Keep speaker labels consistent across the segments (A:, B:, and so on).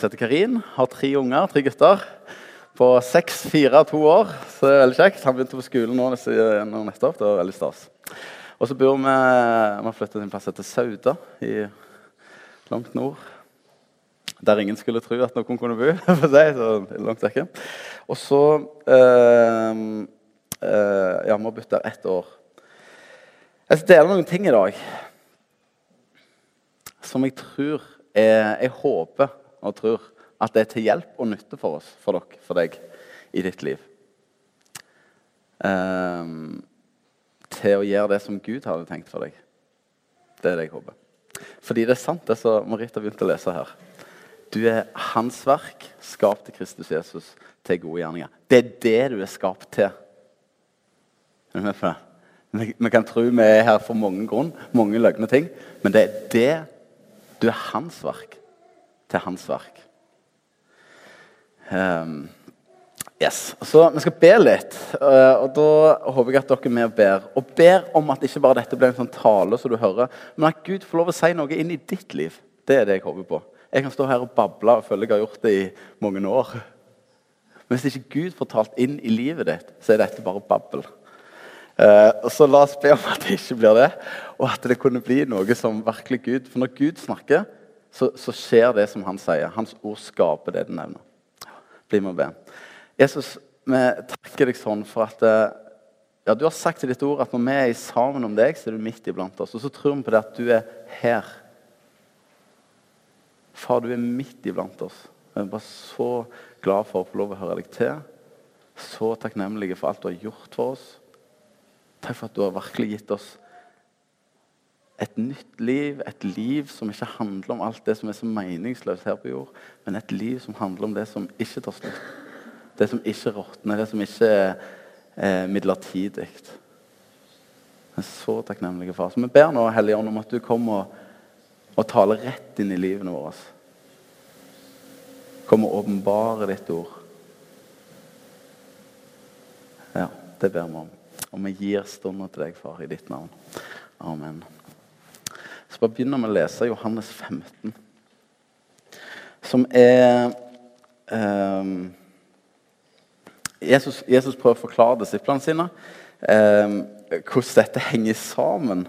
A: Jeg heter Karin, har tre unger, tre gutter. På seks, fire to år. Så det er veldig kjekt. Han begynte på skolen nå, nettopp. Det var veldig stas. Og så bor vi Vi har flyttet til en plass som heter Sauda, i langt nord. Der ingen skulle tro at noen kunne bo. for seg, så langt vekk. Og så eh, eh, Ja, vi har bodd der ett år. Jeg skal dele noen ting i dag som jeg tror er, Jeg håper og tror at det er til hjelp og nytte for oss, for dere, for deg, i ditt liv. Um, til å gjøre det som Gud hadde tenkt for deg. Det er det jeg håper. Fordi det er sant, det som Marita begynte å lese her. Du er hans verk, skapt til Kristus Jesus, til gode gjerninger. Det er det du er skapt til. Er du med på det? Vi, vi kan tro vi er her for mange grunn, mange løgne ting, men det er det du er hans verk til hans verk. Um, yes. Så Vi skal be litt, uh, og da håper jeg at dere er med og ber. Og ber om at ikke bare dette blir en sånn tale som du hører, men at Gud får lov å si noe inn i ditt liv. Det er det jeg håper på. Jeg kan stå her og bable og føle jeg har gjort det i mange år. Men hvis ikke Gud får talt inn i livet ditt, så er dette bare babbel. Uh, så la oss be om at det ikke blir det, og at det kunne bli noe som virkelig Gud For når Gud snakker, så, så skjer det som han sier. Hans ord skaper det det nevner. Bli med og be. Jesus, vi takker deg sånn for at uh, ja, Du har sagt i ditt ord at når vi er sammen om deg, så er du midt iblant oss. Og så tror vi på det at du er her. Far, du er midt iblant oss. Jeg er bare så glad for å få lov å høre deg til. Så takknemlige for alt du har gjort for oss. Takk for at du har virkelig gitt oss et nytt liv, et liv som ikke handler om alt det som er så meningsløst her på jord, men et liv som handler om det som ikke tar slutt. Det som ikke råtner, det som ikke er eh, midlertidig. Jeg er så takknemlig for. Så vi ber nå, Hellige Ånd, om at du kommer og, og taler rett inn i livene våre. Kom og åpenbare ditt ord. Ja, det ber vi om. Og vi gir stunden til deg, far, i ditt navn. Amen. Så bare begynne med å lese Johannes 15, som er eh, Jesus, Jesus, prøver å forklare disiplene sine eh, hvordan dette henger sammen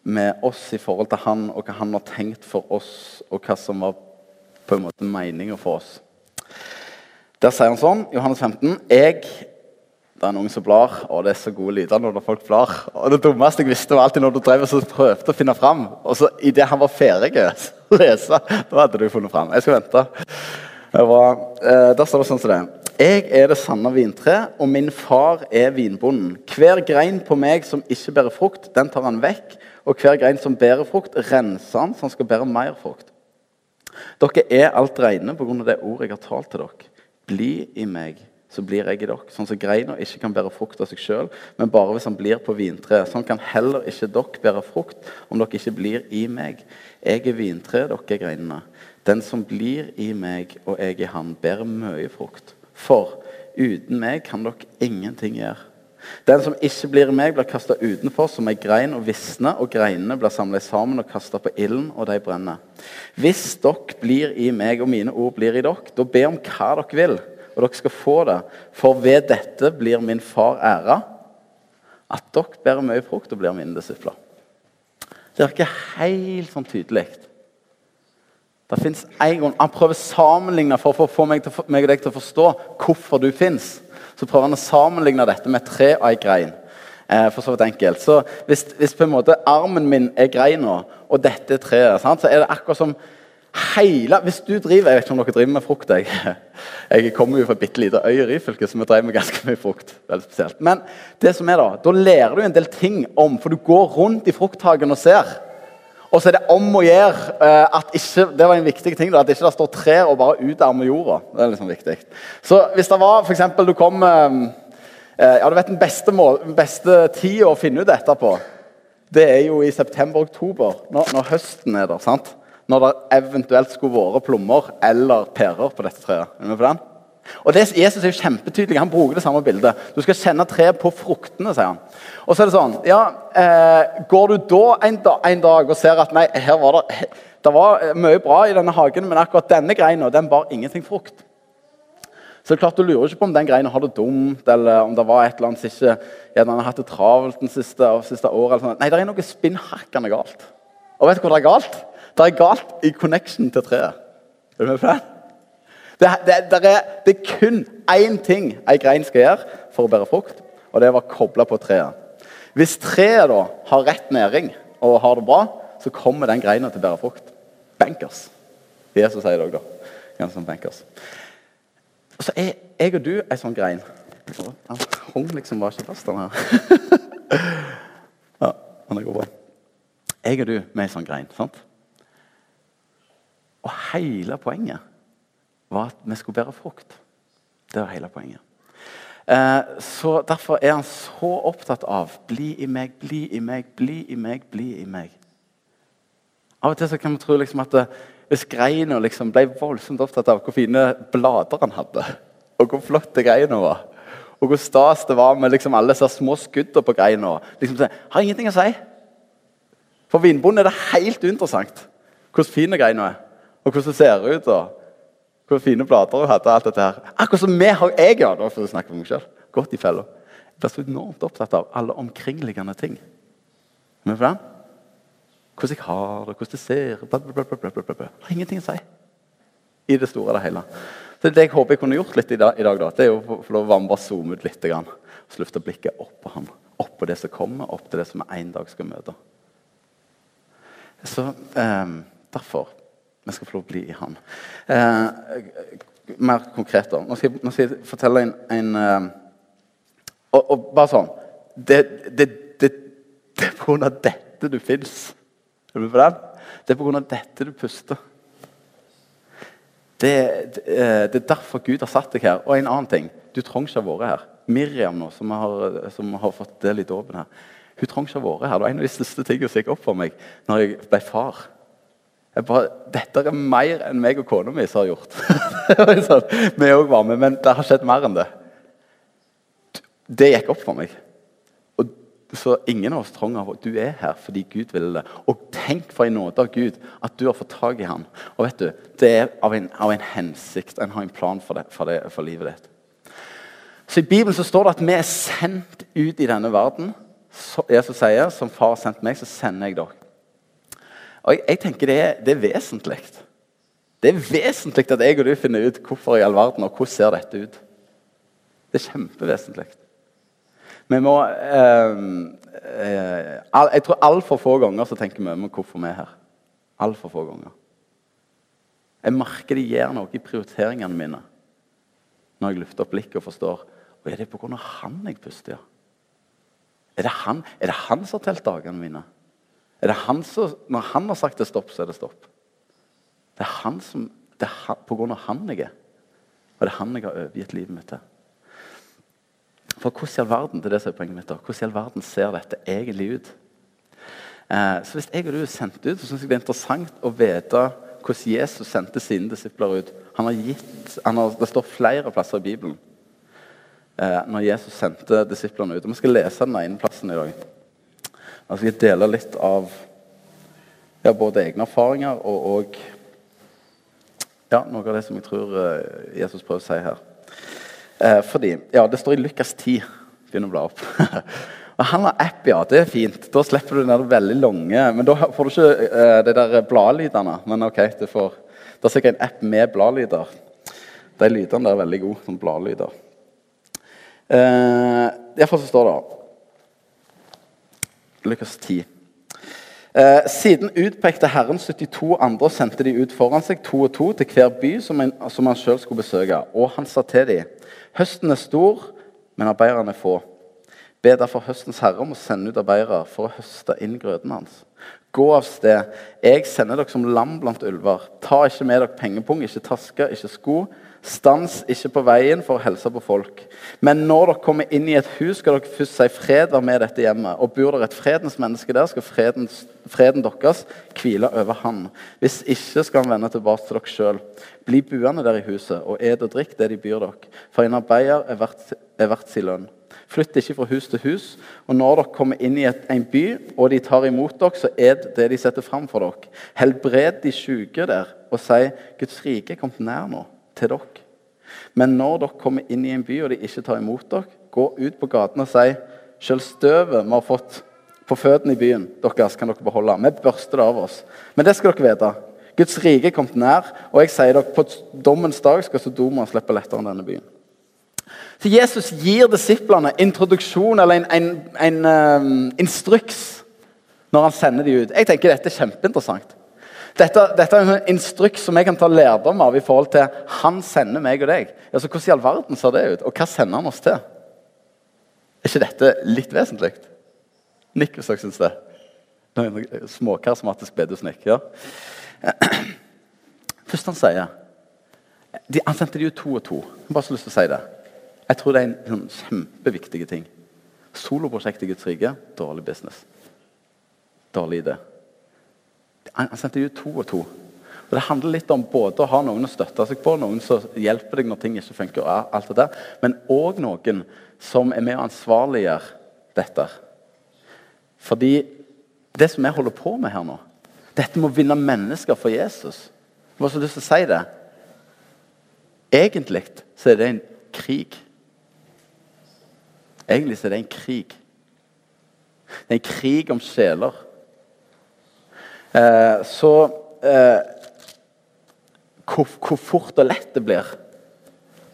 A: med oss i forhold til han, og hva han har tenkt for oss, og hva som var på en måte meninga for oss. Der sier han sånn, Johannes 15.: Jeg det er noen som blar, og det er så gode lyder når folk blar. Og Det dummeste jeg visste, var alltid når du drev og prøvde å finne fram. Og så idet han var ferdig å lese, da hadde du funnet fram. Jeg skal vente. Var, eh, der står det sånn som det. Jeg er det sanne vintre, og min far er vinbonden. Hver grein på meg som ikke bærer frukt, den tar han vekk. Og hver grein som bærer frukt, renser han, så han skal bære mer frukt. Dere er alt reine pga. det ordet jeg har talt til dere. Bli i meg så blir jeg i dere. Sånn som greina ikke kan bære frukt av seg sjøl, men bare hvis han blir på vintreet. Sånn kan heller ikke dere bære frukt om dere ikke blir i meg. Jeg er vintreet, dere er greinene. Den som blir i meg og jeg i han, bærer mye frukt. For uten meg kan dere ingenting gjøre. Den som ikke blir i meg, blir kasta utenfor som ei grein og visner, og greinene blir samla sammen og kasta på ilden, og de brenner. Hvis dere blir i meg, og mine ord blir i dere, da be om hva dere vil og dere skal få det. For ved dette blir min far æra, at dere bærer mye frukt og blir mine disipler. Det er ikke helt sånn tydelig. Det fins en grunn. Han prøver å sammenligne for å få meg, til, meg, og deg til å forstå hvorfor du fins. Så prøver han å sammenligne dette med tre av ei grein. Eh, for så vidt enkelt. Så hvis, hvis, på en måte armen min er greina, og dette er treet, sant, så er det akkurat som hele Hvis du driver Jeg vet ikke om dere driver med frukt. Jeg, jeg kommer jo fra et bitte lite øy i Ryfylke, så vi drev med ganske mye frukt. veldig spesielt. Men det som er da, da lærer du en del ting om For du går rundt i frukthagen og ser. Og så er det om å gjøre uh, at ikke det var en viktig ting da, at ikke det står trær og bare utarmer jorda. Det er liksom viktig. Så hvis det var f.eks. du kom uh, ja, du vet Den beste, mål, beste tida å finne ut dette på, det er jo i september-oktober, når, når høsten er der. sant? Når det eventuelt skulle vært plommer eller pærer på dette treet. Er du med på den? Og det, Jesus er jo kjempetydelig. Han bruker det samme bildet. Du skal kjenne treet på fruktene, sier han. Og så er det sånn ja, eh, Går du da en, da en, dag og ser at nei, her var det Det var eh, mye bra i denne hagen, men akkurat denne greina den bar ingenting frukt. Så det er klart Du lurer ikke på om den greina har det dumt, eller om det var et eller annet som ikke gjerne har hatt det travelt den siste, siste året. Nei, det er noe spinnhakkende galt. Og vet du hvor det er galt? Det er galt i connection til treet. Er du med på det? Det, det, det, er, det er kun én ting ei grein skal gjøre for å bære frukt, og det er å være kobla på treet. Hvis treet da har rett næring og har det bra, så kommer den greina til å bære frukt. Bankers. Jesus sier det òg, da. Ganske bankers. Og så er jeg og du ei sånn grein. Han hang liksom bare ikke fast, den her. ja, men det går bra. Jeg og du med ei sånn grein. sant? Og hele poenget var at vi skulle bære frukt. Det var hele poenget. Eh, så Derfor er han så opptatt av 'bli i meg, bli i meg, bli i meg', bli i meg. Av og til så kan vi tro liksom at det, hvis greina liksom ble voldsomt opptatt av hvor fine blader han hadde, og hvor flotte greina var, og hvor stas det var med liksom alle disse små skuddene på greina liksom, Har ingenting å si. For vinbonden er det helt uinteressant hvordan fin greina er, og hvordan det ser ut. og hvor fine plater hun hadde. alt dette her. Akkurat som vi har, jeg ja, for å snakke for meg selv, Godt i fella. Jeg blir så enormt opptatt av alle omkringliggende ting. Men for den? hvordan jeg har det, hvordan det ser bla, bla, bla, bla, bla. har ingenting å si i det store og det hele. Så Det jeg håper jeg kunne gjort litt i dag, da, det er å få lov å bare zoome ut litt. Grann, løfte blikket opp på ham. Opp på det som kommer, opp til det som vi en dag skal møte. Så eh, Derfor vi skal få lov å bli i ham. Eh, mer konkret, da. Nå skal jeg, nå skal jeg fortelle en, en eh, og, og, bare sånn Det, det, det, det er av dette du fins. Er du med på den? Det er av dette du puster. Det, det, eh, det, er derfor Gud har satt deg her. Og en annen ting. Du trenger ikke ha vært her. Miriam, nå, som har, som har fått del i dåpen her, hun trenger ikke ha vært her. Det var en av de største tingene som gikk opp for meg når jeg ble far. Jeg bare, Dette er mer enn meg og kona mi som har gjort. sånn, vi òg var med, men det har skjedd mer enn det. Det gikk opp for meg. Så ingen av oss trenger Du er her fordi Gud ville det. Og tenk for en nåde av Gud at du har fått tak i ham. Og vet du, Det er av en, av en hensikt. En har en plan for, det, for, det, for, livet ditt. Så I Bibelen så står det at vi er sendt ut i denne verden. Så, Jesus sier som far har sendt meg, så sender jeg dere. Og Jeg, jeg tenker det er, det er vesentlig. Det er vesentlig at jeg og du finner ut hvorfor i all verden og hvordan ser dette ut. Det er kjempevesentlig. Vi må eh, eh, Jeg tror altfor få ganger så tenker vi om hvorfor vi er her. Altfor få ganger. Jeg merker det gjør noe i prioriteringene mine når jeg løfter opp blikket og forstår og Er det pga. han jeg puster, ja? Er det han, er det han som har telt dagene mine? Er det han som, Når han har sagt det stopp, så er det stopp. Det er han som, det er på grunn av han jeg er. Og det er han jeg har overgitt livet mitt til. For hvordan i all verden det er det som er poenget mitt da, hvordan i verden ser dette egentlig ut? Eh, så Hvis jeg og du er sendt ut, så synes jeg det er interessant å vite hvordan Jesus sendte sine disipler ut. Han har gitt, han har, Det står flere plasser i Bibelen eh, når Jesus sendte disiplene ut. Og Vi skal lese den ene plassen i dag. Skal jeg dele litt av ja, både egne erfaringer og, og ja, noe av det som jeg tror eh, Jesus prøver å si her. Eh, fordi, ja, Det står i Lukas 10. Begynner å bla opp. Og Han har app, ja. Det er fint. Da slipper du den veldig lange Men da får du ikke eh, de der bladlydene. Men ok, du får Det er sikkert en app med bladlyder. De lydene der er veldig gode som bladlyder. Eh, Iallfall så står det Lukas 10. Eh, siden utpekte Herren 72 andre og sendte de ut foran seg, to og to, til hver by som, en, som han sjøl skulle besøke. Og han sa til dem Høsten er stor, men arbeiderne er få. Be derfor høstens herre om å sende ut arbeidere for å høste inn grøden hans. Gå av sted. Jeg sender dere som lam blant ulver. Ta ikke med dere pengepung, ikke taske, ikke sko. Stans ikke på veien for å helse på folk. Men når dere kommer inn i et hus, skal dere først si fred være med dette hjemmet. Og bor dere et fredens menneske der, skal freden, freden deres hvile over han. Hvis ikke skal han vende tilbake til dere sjøl. Bli buende der i huset og et og drikk det de byr dere. For en arbeider er verdt, er verdt sin lønn. Flytt ikke fra hus til hus. Og når dere kommer inn i et, en by, og de tar imot dere, så er det det de setter fram for dere. Helbred de syke der, og si Guds rike er kommet nær nå, til dere. Men når dere kommer inn i en by, og de ikke tar imot dere, gå ut på gaten og si Selv støvet vi har fått på føttene i byen, deres kan dere beholde. Vi børster det av oss. Men det skal dere vite. Guds rike er kommet nær, og jeg sier dere, på dommens dag skal Sodoma slippe lettere enn denne byen. Så Jesus gir disiplene introduksjon eller en, en, en um, instruks når han sender dem ut. Jeg tenker Dette er kjempeinteressant. Dette, dette, er en instruks som jeg kan ta lærdom av i forhold til han sender meg og deg. Altså, Hvordan i all verden ser det ut, og hva sender han oss til? Er ikke dette litt vesentlig? Nikk hvis dere syns det. Småkarismatisk bedusnikk. Ja. Først han sier de, Han sendte de ut to og to. Jeg har bare så lyst til å si det. Jeg tror det er en sånn kjempeviktig ting. Soloprosjekt i Guds rike dårlig business. Dårlig idé. Han, sendte ut to og to. Og Det handler litt om både å ha noen å støtte seg på, noen som hjelper deg når ting ikke funker, og alt det der, men òg noen som er med og ansvarliggjør dette. Fordi det som jeg holder på med her nå, dette med å vinne mennesker for Jesus Jeg har så lyst til å si det. Egentlig så er det en krig. Egentlig så er det en krig. Det er en krig om sjeler. Eh, så eh, hvor, hvor, fort og lett det blir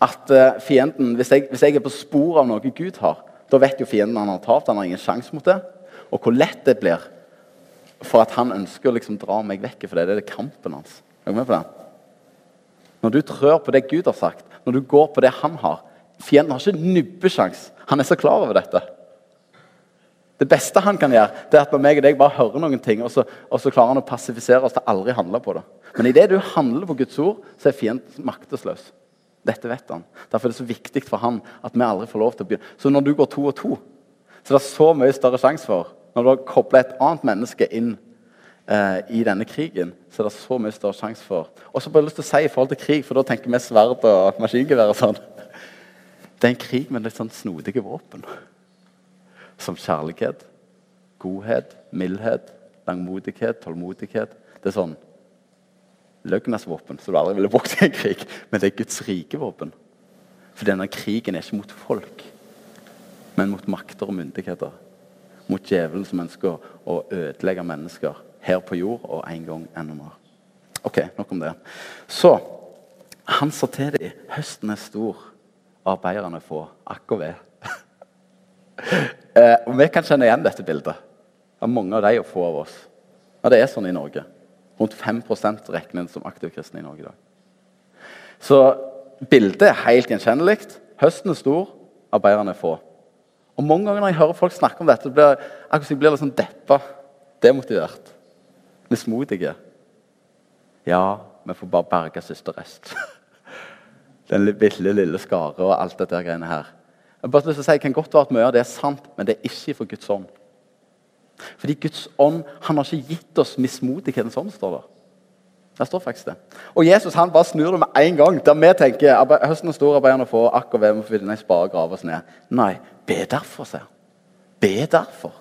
A: at eh, fienden hvis jeg, hvis jeg, er på sporet av noe Gud har, da vet jo fienden han har tapt. Han har ingen sjanse mot det. Og hvor lett det blir for at han ønsker å liksom dra meg vekk for det. Det er kampen hans. Er du med på det? Når du trør på det Gud har sagt, når du går på det han har Fienden har ikke nubbesjans. Han er så klar over dette. Det beste han kan gjøre, det er at når meg og deg bare hører noen ting, og så, og så klarer han å passifisere oss til aldri handle på det. Men idet du handler på Guds ord, så er fienden maktesløs. Dette vet han. Derfor er det så viktig for han at vi aldri får lov til å begynne. Så når du går to og to, så det er så mye større sjanse for Når du har kobla et annet menneske inn eh, i denne krigen, så er det så mye større sjanse for Og så bare lyst til å si i forhold til krig, for da tenker vi sverd og maskingevær og sånn. Det er en krig med litt sånn snodige våpen. Som kjærlighet, godhet, mildhet, langmodighet, tålmodighet. Det er sånn løgnas våpen som du aldri ville brukt i en krig. Men det er Guds rike våpen. For denne krigen er ikke mot folk men mot makter og myndigheter. Mot djevelen som ønsker å ødelegge mennesker her på jord og en gang enda mer. Ok, nok om det. Så han sa til dem høsten er stor, arbeiderne få. Akk og ved. eh, og vi kan kjenne igjen dette bildet. Det er mange av de og få av oss. Ja, det er sånn i Norge. Rundt 5 regnes som aktive kristne i Norge i dag. Så bildet er helt gjenkjennelig. Høsten er stor, arbeiderne er få. Og Mange ganger når jeg hører folk snakke om dette, blir jeg, jeg blir litt sånn deppa, demotivert, mismodige. Ja, vi får bare berge siste rest. Den lille, lille skare og alt dette greiene her. Jeg bare lyst til å si, kan godt være at mye av det er sant, men det er ikke for Guds ånd. Fordi Guds ånd han har ikke gitt oss mismodighetens ånd, står det. Der står faktisk det. Og Jesus han bare snur det med en gang. Der vi tenker høsten er stor, arbeiderne får akkurat ved med å finne ei spade og grave oss ned. Nei, Be derfor, sier han. Be derfor.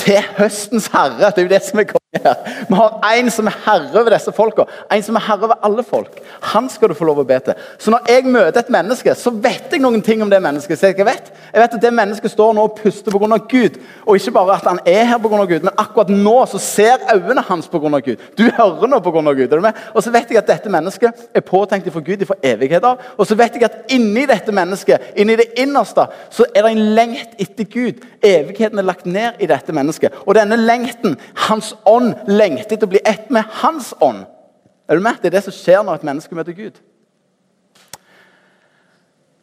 A: Til høstens herre. Det er jo det som er her. Vi har en som er herre over disse folka. En som er herre over alle folk. Han skal du få lov å be til. Så når jeg møter et menneske, så vet jeg noen ting om det mennesket. Så jeg vet jeg vet at det mennesket står nå og puster pga. Gud. Og ikke bare at han er her pga. Gud, men akkurat nå så ser øynene hans pga. Gud. Du hører nå pga. Gud. Er du med? Og så vet jeg at dette mennesket er påtenkt for Gud for evighet av. Og så vet jeg at inni dette mennesket, inni det innerste, så er det en lengt etter Gud. Evigheten er lagt ned i dette mennesket. Og denne lengten, hans ånd, lengter etter å bli ett med hans ånd. Er du med? Det er det som skjer når et menneske møter Gud.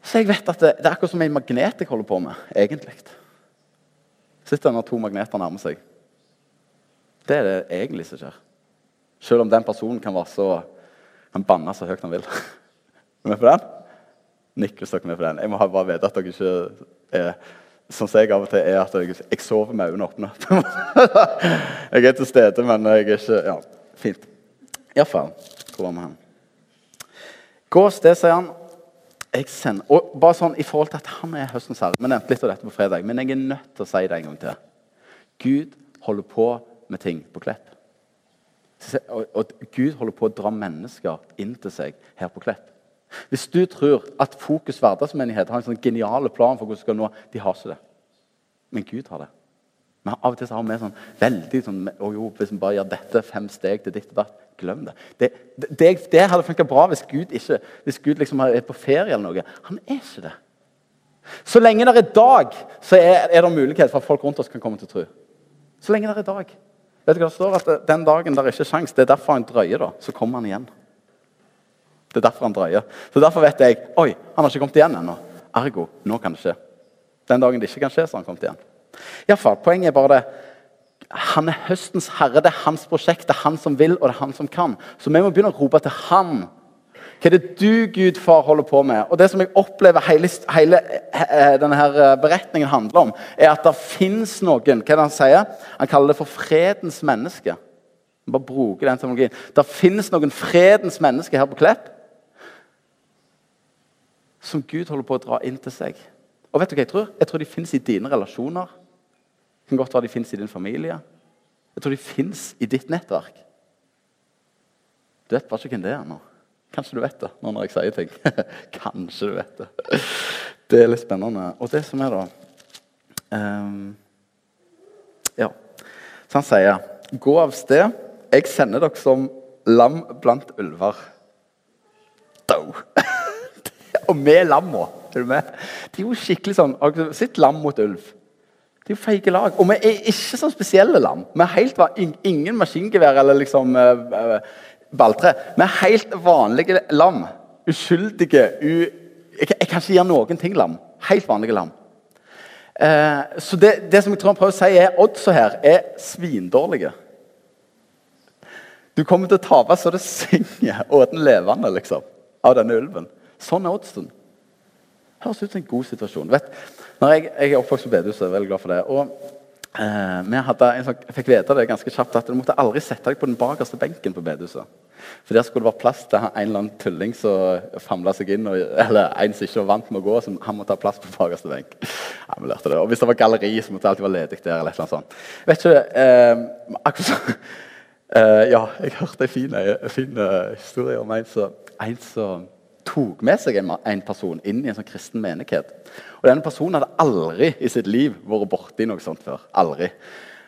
A: Så jeg vet at det, det er akkurat som en magnet jeg holder på med, egentlig. Sitter når to magneter nærmer seg. Det er det egentlig som skjer. Selv om den personen kan være så kan banne så høyt han vil. Er du med på den? Nikk hvis dere er med på den. Jeg må bare vite at dere ikke er Sånn som jeg av og til er at jeg, jeg sover med øynene åpne. jeg er til stede, men jeg er ikke Ja, fint. Iallfall. Hvor var vi hen? Gå av sted, sier han jeg sender, og bare sånn i forhold til at Han er høstens herre. Vi nevnte litt av dette på fredag, men jeg er nødt til å si det en gang til. Gud holder på med ting på Klepp. Og, og Gud holder på å dra mennesker inn til seg her på Klepp. Hvis du tror at Fokus hverdagsmenighet har en sånn genial plan for hvordan du skal nå De har ikke det. Men Gud har det. Men av og til har vi sånn veldig sånn å jo, Hvis vi bare gjør dette fem steg til ditt og datt, glem det. Det, det, det hadde funka bra hvis Gud, ikke, hvis Gud liksom er på ferie eller noe. Han er ikke det. Så lenge det er dag, så er, er det mulighet for at folk rundt oss kan komme til tro. Så lenge det er dag. Vet du hva det står? At Den dagen der er ikke sjans, det er derfor han drøyer. da, Så kommer han igjen. Det er derfor han drøyer. Så Derfor vet jeg oi, han har ikke kommet igjen ennå. Ergo, nå kan det skje. Den dagen det ikke kan skje, så har han kommet igjen. I alle fall, Poenget er bare det. Han er høstens herre. Det er hans prosjekt. Det er han som vil, og det er han som kan. Så vi må begynne å rope til han. Hva er det du, Gud, far, holder på med? Og Det som jeg opplever hele, hele eh, denne her eh, beretningen handler om, er at det fins noen Hva er det han sier? Han kaller det for fredens menneske. Bare bruke den terminologien. Det fins noen fredens mennesker her på Klepp som Gud holder på å dra inn til seg. Og vet du hva Jeg tror Jeg tror de fins i dine relasjoner. Det kan godt være de fins i din familie. Jeg tror de fins i ditt nettverk. Du vet bare ikke hvem det er nå. Kanskje du vet det nå når jeg sier ting. Kanskje du vet det. Det er litt spennende. Og det som er, da um, Ja. Så han sier, 'Gå av sted. Jeg sender dere som lam blant ulver.' Og med lamma. Er du er jo skikkelig sånn Sitt lam mot ulv. Det er jo feige lag. Og vi er ikke sånn spesielle lam. Vi er helt, ingen maskingevær eller liksom uh, balltre. Vi er helt vanlige lam. Uskyldige. U jeg, jeg, kan ikke gjøre noen ting lam. Helt vanlige lam. Uh, så det, det, som jeg tror han prøver å si, er oddsa her er svindårlige. Du kommer til å tape så det synger, åten levende, liksom, av denne ulven. Sånn er oddsen. Høres ut som en god situasjon. Vet, når jeg, jeg er oppvokst på bedehuset, er veldig glad for det. og eh, hadde sånn, fikk vite det ganske kjapt at du måtte aldri sette deg på den bakerste benken på bedehuset. For Der skulle det være plass til en eller annen tulling som famla seg inn, og, eller en som ikke var vant med å gå. så han måtte ha plass på bakerste benk. Ja, vi lærte det. Og Hvis det var galleri, så måtte det alltid være ledig der. eller et sånt. Vet ikke, eh, akkurat eh, Ja, jeg hørte en fin, uh, historie om en som tok med seg en, en, person inn i en sånn kristen menighet. Og Denne personen hadde aldri i sitt liv vært borti noe sånt før. Aldri.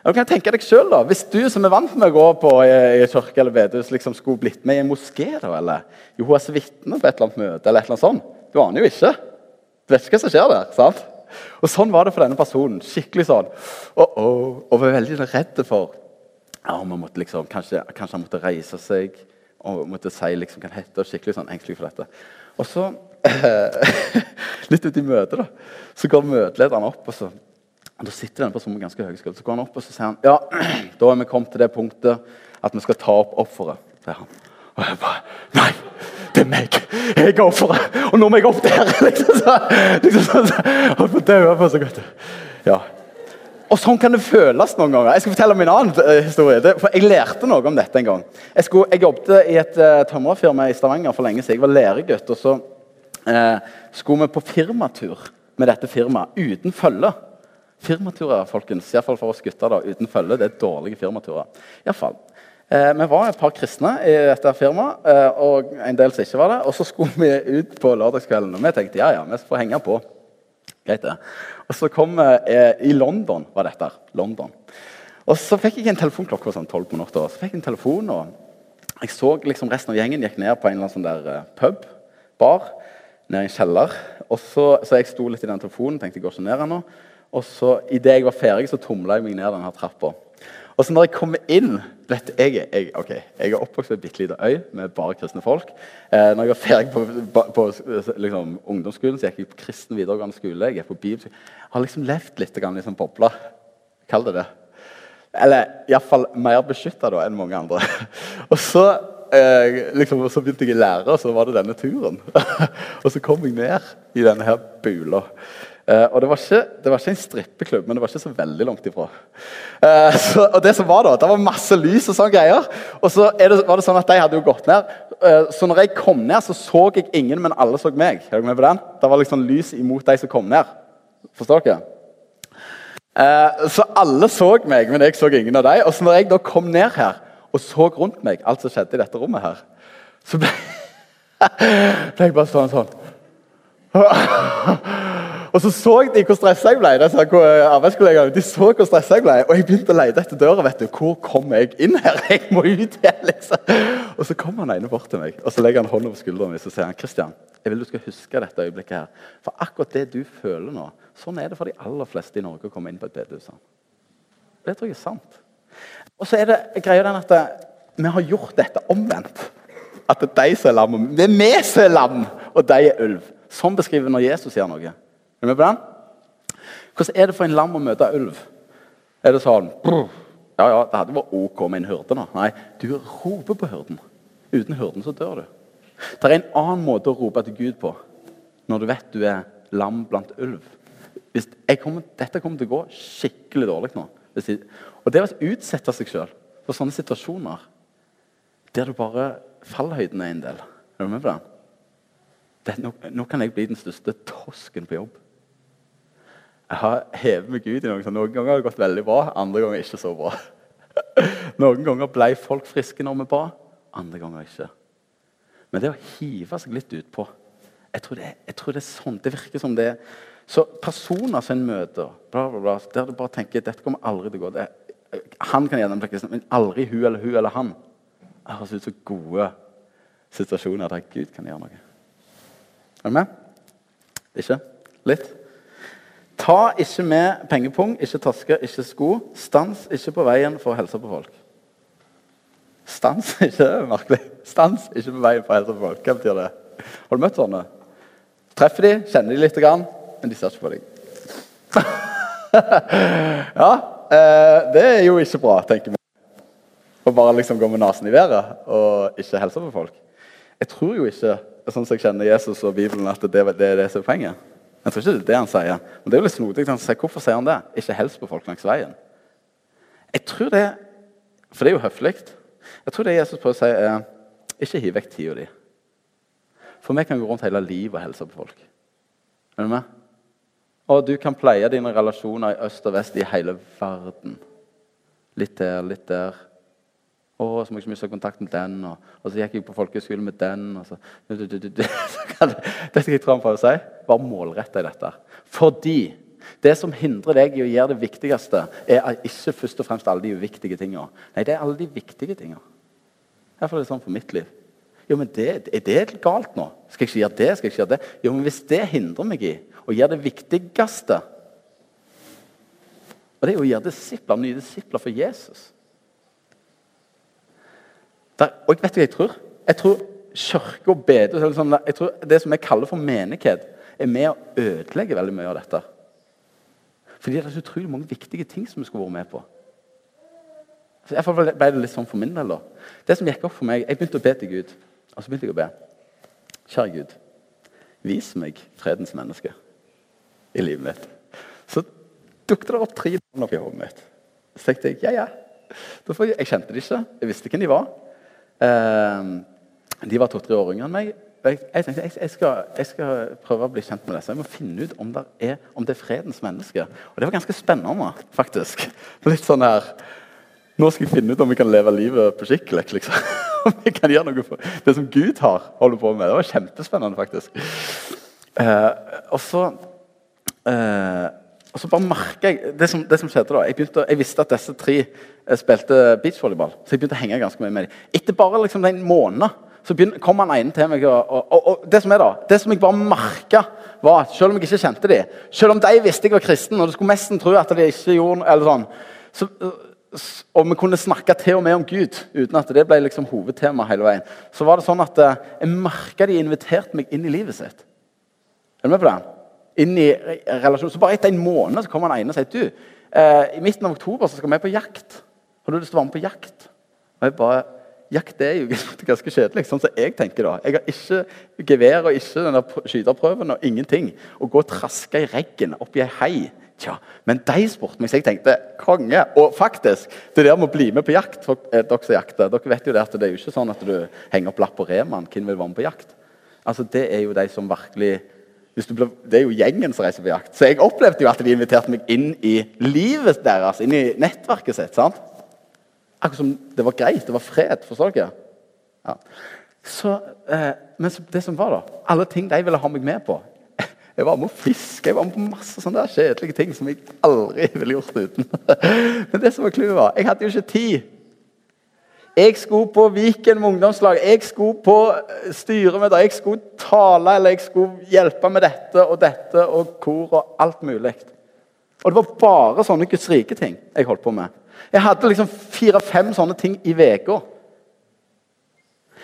A: Og kan jeg tenke deg selv da, Hvis du som er vant med å gå på i, i kirke eller bedehus, liksom skulle blitt med i en moské da, eller Jehovas vitne på et eller annet møte, eller et eller annet sånt, du aner jo ikke. Du vet ikke hva som skjer der. sant? Og Sånn var det for denne personen. skikkelig sånn. Oh, oh, og var veldig redd for ja, måtte liksom, kanskje, kanskje han måtte reise seg og måtte si liksom, hva det heter. Skikkelig sånn engstelig for dette. Og så, litt ute i møtet, da, så går møtelederen opp, og så og Da sitter denne personen ganske høy skuldre. Så går han opp og så sier han, ja, da er vi kommet til det punktet at vi skal ta opp offeret. sier han. Og jeg bare Nei, det er meg! Jeg er offeret! Og nå må jeg opp der! liksom så, liksom så, Holdt på å dø. Så godt. Ja, og Sånn kan det føles noen ganger. Jeg skal fortelle om en annen uh, historie. For Jeg lærte noe om dette en gang. Jeg, skulle, jeg jobbet i et uh, tømrerfirma i Stavanger for lenge siden. Jeg var læregutt. og Så uh, skulle vi på firmatur med dette firmaet uten følge. Firmaturer, folkens, iallfall for oss gutter, da, uten følge. Det er dårlige firmaturer. I fall. Eh, vi var et par kristne i dette firmaet, og en del som ikke var det. Og så skulle vi ut på lørdagskvelden, og vi tenkte ja, ja, vi får henge på. Greit det. Og så kom eh, I London var dette. London. Og så fikk jeg en telefon klokka sånn 12 på natta. Så fikk jeg en telefon, og jeg så liksom resten av gjengen gikk ned på en eller annen sånn der uh, pub, bar, ned i en kjeller. Og så, så jeg sto litt i den telefonen, tenkte jeg går ikke ned ennå. Og så idet jeg var ferdig, så tumla jeg meg ned denne trappa. Og så når jeg kommer inn vet, jeg, jeg, okay, jeg er oppvokst på en bitte liten øy med bare kristne folk. Eh, når jeg var ferdig på, på, på liksom, ungdomsskolen, så gikk jeg på kristen videregående skole. Jeg gikk på Bibel. Har liksom levd litt i liksom, bobla. Kall det det. Eller iallfall mer beskytta enn mange andre. og så, eh, liksom, så begynte jeg i lære, og så var det denne turen. og så kom jeg ned i denne her bula. Uh, og det var, ikke, det var, ikke, en strippeklubb, men det var ikke så veldig langt ifra. Uh, så, og det som var da, det var masse lys og sånne greier. Og så det, var det sånn at de hadde jo gått ned. eh, så når jeg kom ned, så så jeg ingen, men alle så meg. Er dere med på den? Det var liksom lys imot de som kom ned. Forstår dere? Eh, så alle så meg, men jeg så ingen av dem. Og så når jeg da kom ned her og så rundt meg, alt som skjedde i dette rommet her, så ble, ble jeg bare sånn sånn. Og så så de hvor stressa jeg ble. disse arbeidskollegaene, de så hvor stressa jeg ble, Og jeg begynte å lete etter døra. vet du, Hvor kom jeg inn her? Jeg må ut her, liksom. Og så kommer han ene bort til meg og så legger han hånda på skulderen min og sier han, Christian, jeg vil du skal huske dette øyeblikket. her. For akkurat det du føler nå, sånn er det for de aller fleste i Norge å komme inn på et bedehus. Det tror jeg er sant. Og så er det greia den at vi har gjort dette omvendt. At det er de som er lam, det er vi som er lam, og de er ulv. Sånn beskriver når Jesus sier noe. Er du med på den? Hvordan er det for en lam å møte ulv? Er det sånn Ja, ja, det hadde vært OK med en hyrde nå. Nei, du roper på hyrden. Uten hyrden så dør du. Det er en annen måte å rope til Gud på når du vet du er lam blant ulv. Kommer, dette kommer til å gå skikkelig dårlig nå. Jeg, og det å utsette seg sjøl for sånne situasjoner der du bare Fallhøyden er en del. Er du med på? Det, nå, nå, kan jeg bli den største tosken på jobb. Jeg har hevet meg ut i noen sånn. Noen ganger har det gått veldig bra, andre ganger ikke så bra. Noen ganger ble folk friske når vi ba, andre ganger ikke. Men det å hive seg litt utpå jeg, jeg tror det er sånn. Det virker som det er. Så personer som en møter, bla, bla, bla, der du bare tenker dette kommer aldri til å gå det, Han kan gjennomtrekke men aldri hun eller hun eller han. Det høres ut som gode situasjoner der Gud kan gjøre noe. Er du med? Ikke? Litt? Ta ikke med pengepung, ikke taske, ikke sko. Stans ikke på veien for å hilse på folk. Stans ikke merkelig. Stans ikke på veien for å hilse på folk. Hva betyr det? Har du møtt sånne? Treffer de, kjenner de litt, men de ser ikke på deg. ja, eh, det er jo ikke bra, tenker vi. Å bare liksom gå med nesen i været og ikke hilse på folk. Jeg tror jo ikke, sånn som jeg kjenner Jesus og Bibelen, at det, er det som er poenget. Jeg tror ikke det er det han sier. Men det er jo litt snodig. Han sier, Hvorfor sier han det? Ikke helst på folk langs veien. Jeg tror det, For det er jo høflig. Jeg tror det Jesus prøver å si, er ikke hiv vekk tida di. For vi kan gå rundt hele livet og helse på folk. Er du med? Og du kan pleie dine relasjoner i øst og vest i hele verden. Litt der, litt der. Å, så må jeg ikke miste kontakt med den. Og, og, så gikk jeg på folkehøyskole med den. Og så, det skal jeg han å si. Bare målrette i dette. Fordi det som hindrer deg i å gjøre det viktigste, er ikke først og fremst alle de uviktige tingene. Nei, det er alle de viktige tingene. Iallfall er det sånn for mitt liv. Jo, men det, Er det galt nå? Skal jeg ikke gjøre det? Skal jeg ikke gjøre det? Jo, men Hvis det hindrer meg i å gjøre det viktigste Og det er jo å gjøre disipler, nye disipler for Jesus der, og vet du hva jeg tror? Jeg tror kirke og bedehus sånn, jeg tror Det som jeg kaller for menighet, er med å ødelegge veldig mye av dette. Fordi det er så utrolig mange viktige ting som vi skulle vært med på. Så Iallfall ble det litt sånn for min del. da. Det som gikk opp for meg, Jeg begynte å be til Gud. Og så begynte jeg å be. Kjære Gud, vis meg fredens menneske i livet mitt. Så dukket det opp tre navn oppi hodet mitt. Så tenkte jeg ja, ja. Jeg kjente dem ikke. Jeg visste hvem de var. Ehm, de var to-tre år yngre enn meg. Jeg, tenkte jeg, skal, jeg, skal, prøve å bli kjent med disse. Jeg må finne ut om det er, om det er fredens menneske. Og det var ganske spennende, faktisk. Litt sånn her Nå skal jeg finne ut om vi kan leve livet på skikkelig. Liksom. Om vi kan gjøre noe for det som Gud har holder på med. Det var kjempespennende, faktisk. Eh, og så uh, og så bare merker jeg det som, det som skjedde da, jeg, begynte, jeg, visste at disse tre eh, spilte beachvolleyball, så jeg begynte å henge ganske mye med dem. Etter bare liksom en måned så begynte, kom han ene til meg. Og, og, og, det som er da, det som jeg bare merka, var at selv om jeg ikke kjente dem, selv om de visste jeg var kristen, og det skulle nesten tro at de ikke gjorde eller sånn, så, og vi kunne snakke til og med om Gud uten at det ble liksom hovedtema hele veien, så var det sånn at eh, jeg merka de inviterte meg inn i livet sitt. Er du med på det? Inn i relasjon. Så bare etter en måned så kommer han ene og sier du, eh, i midten av oktober så skal vi på jakt. Har du lyst til å være med på jakt? Og jeg bare, Jakt er jo ganske kjedelig, sånn som jeg tenker da. Jeg har ikke gevær og ikke den skyterprøven og ingenting. Å gå og traske i regn oppi ei hei Tja, men de spurte meg, så jeg tenkte konge. Og faktisk, det der med å bli med på jakt for, er Dere som jakter, dere vet jo det at det er jo ikke sånn at du henger opp lapp på Reman. Hvem vil være med på jakt? Altså, Det er jo de som virkelig ble, Det er jo gjengen som reiser på jakt. Så jeg opplevde jo at de inviterte meg inn i livet deres, inn i nettverket sitt. sant? Akkurat som det var greit, det var fred. Forstår dere? Ja. Så, eh, men så, det som var da, alle ting de ville ha meg med på Jeg var med å fiske, jeg var med på masse sånne der kjedelige ting som jeg aldri ville gjort uten. Men det som var clouet, var jeg hadde jo ikke tid. Jeg skulle på Viken med ungdomslag, jeg skulle på eh, styremøter, jeg skulle tale eller jeg skulle hjelpe med dette og dette og kor og alt mulig. Og det var bare sånne Guds rike ting jeg holdt på med. Jeg hadde liksom fire-fem sånne ting i uka.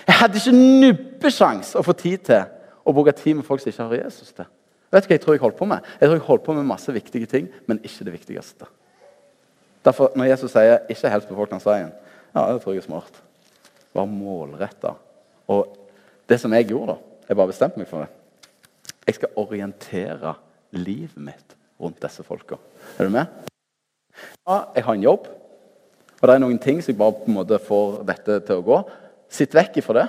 A: Jeg hadde ikke nubbesjans å få tid til å bruke tid med folk som ikke har Jesus til. Vet du hva jeg tror jeg holdt på med? Jeg tror jeg holdt på med masse viktige ting, men ikke det viktigste. Derfor, Når Jesus sier 'ikke helst befolkningsveien', ja, det tror jeg er smart. Var målretta. Og det som jeg gjorde, da Jeg bare bestemte meg for det. Jeg skal orientere livet mitt rundt disse folka. Er du med? Ja, jeg har en jobb, og det er noen ting som jeg bare på en måte får dette til å gå. Sitt vekk ifra det,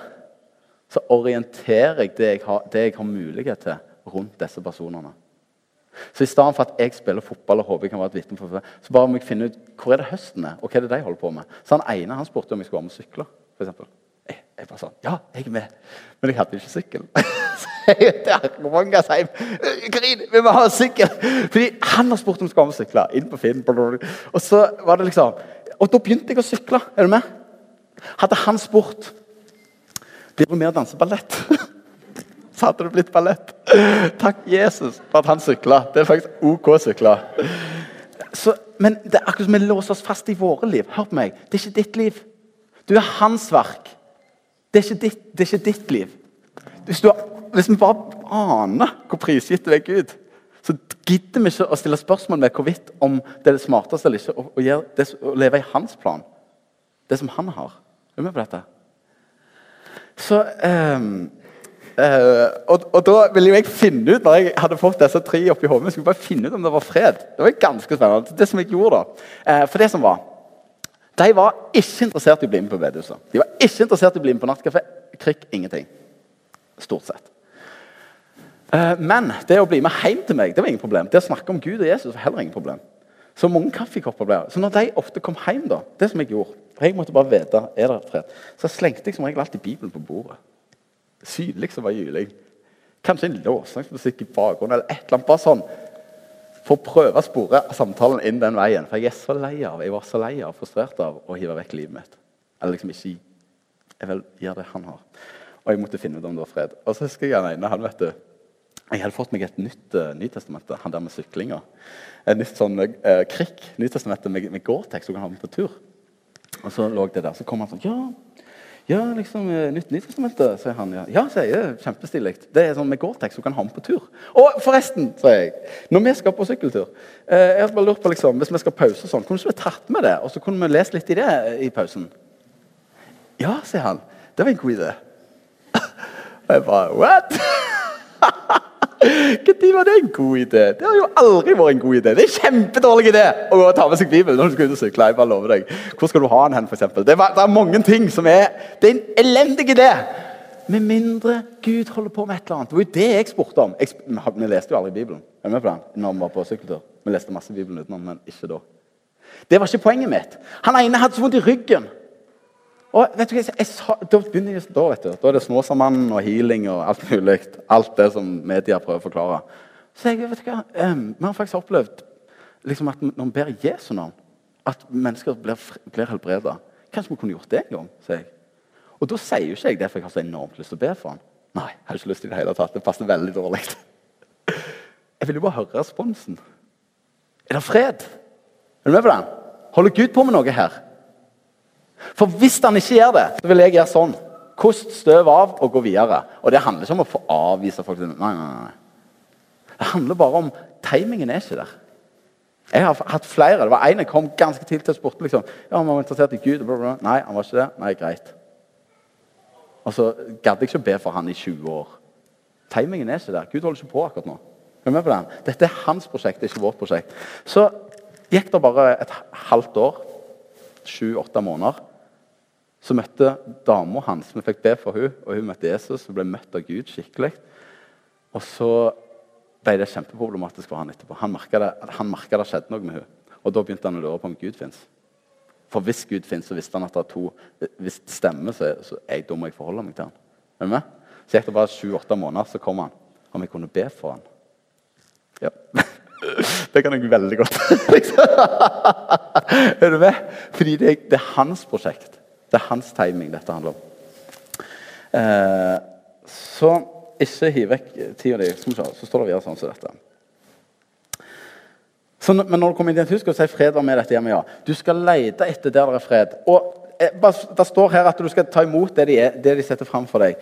A: så orienterer jeg det jeg har, det jeg har mulighet til, rundt disse personene. Så i stedet for at jeg spiller fotball og håper jeg kan være et for så bare må jeg finne ut hvor er det høsten er, og hva er det de holder på med. Så han ene han spurte om jeg skulle være med og sykle. For jeg, jeg bare sånn Ja, jeg er med. Men jeg hadde ikke sykkel. så jeg til Arkomangas hjem. Karin, vi må ha sykkel! Fordi han har spurt om jeg skulle være med og sykle. Inn på Finn. Og så var det liksom Og da begynte jeg å sykle. Er du med? Hadde han spurt Blir du med og danse ballett? så hadde det blitt ballett. Takk Jesus for at han sykla. Det er faktisk OK å sykle. Men det er akkurat som vi låser oss fast i våre liv. Hør på meg. Det er ikke ditt liv. Du er hans verk. Det er ikke ditt, det er ikke ditt liv. Hvis, du, hvis vi bare aner hvor prisgitt du er Gud, så gidder vi ikke å stille spørsmål med hvorvidt om det er det smarteste eller ikke å, å, det, å leve i hans plan. Det som han har. Er du med på dette? Så um, Uh, og, og, da ville jeg finne ut, når jeg hadde fått disse tre oppi hodet, skulle bare finne ut om det var fred. Det var ganske spennende. Det som jeg gjorde da, uh, For det som var De var ikke interessert i å bli med på bedehuset. De var ikke interessert i å bli med på nattkafé. Krikk ingenting. Stort sett. Uh, men det å bli med hjem til meg det var ingen problem. Det å snakke om Gud og Jesus var heller ingen problem. Så mange kaffekopper ble Så når de ofte kom hjem, da, det som jeg gjorde for Jeg måtte bare vite er det fred, så slengte jeg som regel alltid Bibelen på bordet. Synlig som var juling. Kanskje en lovsangsmusikk i bakgrunnen, eller et eller annet. bare sånn, For å prøve å spore samtalen inn den veien. For jeg er så lei av, jeg var så lei av, frustrert av å hive vekk livet mitt. Eller liksom ikke Jeg vil gjøre det han har. Og jeg måtte finne ut om det var fred. Og så husker jeg han ene, han vet du Jeg hadde fått meg et nytt uh, Nytestamente, han der med syklinga. Et nytt sånn uh, krikk. Nytestamentet med, med Gore-Tex, så kan ha med på tur. Og så lå det der. Så kom han sånn Ja, ja, liksom, eh, Nytt Nytestamentet, sier han. Ja, ja sier jeg. Kjempestilig. Det er sånn med Gore-Tex så kan ha den på tur. Og forresten, sier jeg, når vi skal på sykkeltur eh, jeg har bare lurt på liksom, Hvis vi skal pause og sånn, kunne vi ikke tatt med det? Og så kunne vi lest litt i det i pausen. Ja, sier han. Det var en god idé. Og jeg bare What? Når var det en god idé? Det har jo aldri vært en god idé. Det er en kjempedårlig idé å gå og ta med seg Bibelen når du skal ut og sykle. Jeg bare lover deg. Hvor skal du ha den hen, f.eks.? Det, det er mange ting som er Det er en elendig idé. Med mindre Gud holder på med et eller annet. Det var jo det jeg spurte om. Jeg, vi leste jo aldri Bibelen. Er med på den? Når vi var på sykkeltur. Vi leste masse Bibelen utenom, men ikke da. Det var ikke poenget mitt. Han ene hadde så vondt i ryggen. Og vet du hva, jeg, sa, Da begynner jeg, da, vet du, da er det Snåsamannen og healing og alt mulig. Alt det som media prøver å forklare. Så jeg, vet du hva, Vi har faktisk opplevd liksom at når vi ber Jesu navn, at mennesker blir, blir helbreda. Kanskje vi kunne gjort det en gang? sier jeg. Og da sier jo ikke jeg det for jeg har så enormt lyst til å be for han. Nei, jeg har ikke lyst til det hele tatt. Det passer veldig dårlig. Jeg vil jo bare høre responsen. Er det fred? Er du med på den? Holder Gud på med noe her? For hvis han ikke gjør det, så vil jeg gjøre sånn. Kost støv av og gå videre. Og det handler ikke om å få avvise folk. Nei, nei, nei. Det handler bare om timingen er ikke der. Jeg har hatt flere. Det var En jeg kom ganske tidlig til og spurte liksom, ja, han var interessert i Gud. Bla. Nei, han var ikke det. Nei, greit. Og så gadd jeg ikke å be for han i 20 år. Timingen er ikke der. Gud holder ikke på akkurat nå. Er med på den? Dette er hans prosjekt, ikke vårt prosjekt. Så gikk det bare et halvt år, sju-åtte måneder, så møtte dama hans Vi fikk be for hun, og hun møtte Jesus og ble møtt av Gud skikkelig. Og så ble det kjempeproblematisk for han etterpå. Han merka det, merket det skjedde noe med hun. Og da begynte han å lure på om Gud fins. For hvis Gud fins, så visste han at det er to Hvis det stemmer, så, så jeg, da må jeg meg til han. Er du med? Så etter bare sju-åtte måneder, så kom han. Om jeg kunne be for han. Ja. Det kan jeg veldig godt. er du med? Fordi det er, det er hans prosjekt. Det er hans timing dette handler om. Eh, så ikke hiv vekk tida di. Så står det videre sånn som dette. Så, men når du kommer inn i et hus, skal du si 'fred var med dette hjemmet'. ja. Du skal lete etter der det er fred. Og eh, Det står her at du skal ta imot det de, er, det de setter fram for deg.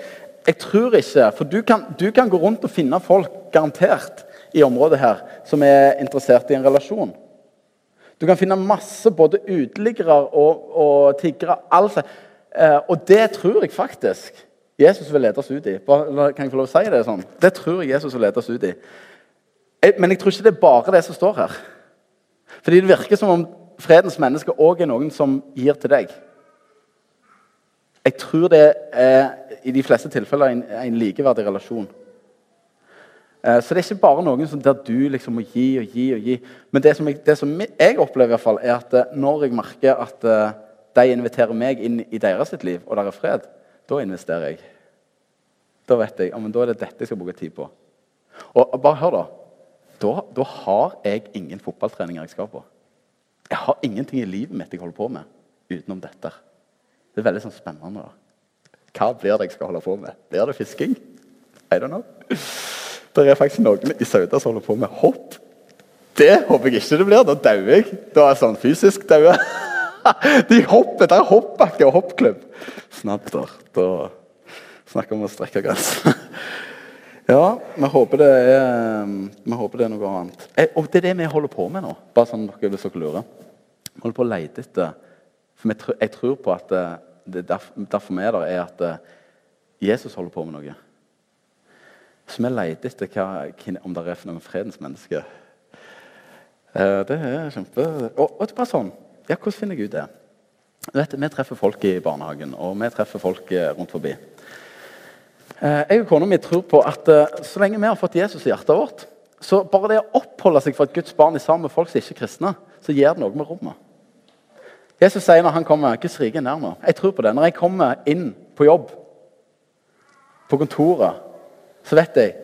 A: Jeg tror ikke, for du kan, du kan gå rundt og finne folk, garantert, i området her, som er interessert i en relasjon. Du kan finne masse både uteliggere og, og tiggere. Altså. Og det tror jeg faktisk Jesus vil lede oss ut i. Bare, kan jeg få lov å si det sånn? Det tror jeg Jesus vil lede oss ut i. Men jeg tror ikke det er bare det som står her. Fordi det virker som om fredens menneske òg er noen som gir til deg. Jeg tror det er i de fleste tilfeller en, en likeverdig relasjon. Eh, så det er ikke bare noen som der du liksom må gi og gi og gi. Men det som jeg, det som jeg opplever, i hvert fall, er at eh, når jeg merker at eh, de inviterer meg inn i deres sitt liv, og der er fred, da investerer jeg. Da vet jeg, ja, men da er det dette jeg skal bruke tid på. Og bare hør, da. Da, da har jeg ingen fotballtreninger jeg skal på. Jeg har ingenting i livet mitt jeg holder på med utenom dette. Det er veldig sånn spennende. da. Hva blir det jeg skal holde på med? Blir det fisking? I don't know. Det er faktisk noen i Sauda som holder på med hopp. Det håper jeg ikke det blir. Da dauer jeg. Da er jeg sånn fysisk daue. De hopper. Det er hoppbakke og hoppklubb. Snadder. Da snakker vi om å strekke gress. Ja, vi håper det er, vi håper det er noe annet. Eh, og det er det vi holder på med nå. Bare sånn dere, hvis dere lurer. Vi holder på å lete etter For jeg tror på at eh, det derfor vi er der, er at eh, Jesus holder på med noe. Så vi leter etter hva, om det er noen fredens menneske. Eh, det er kjempe... Og, og det bare sånn Ja, hvordan finner jeg ut det? Vet, vi treffer folk i barnehagen, og vi treffer folk eh, rundt forbi. Eh, jeg og kona mi tror på at så lenge vi har fått Jesus i hjertet vårt, så bare det å oppholde seg for et Guds barn i sammen med folk som ikke er kristne, så gjør det noe med rommet. Jesus sier når han kommer Guds rike er nær nå. Jeg tror på det. Når jeg kommer inn på jobb, på kontoret så vet jeg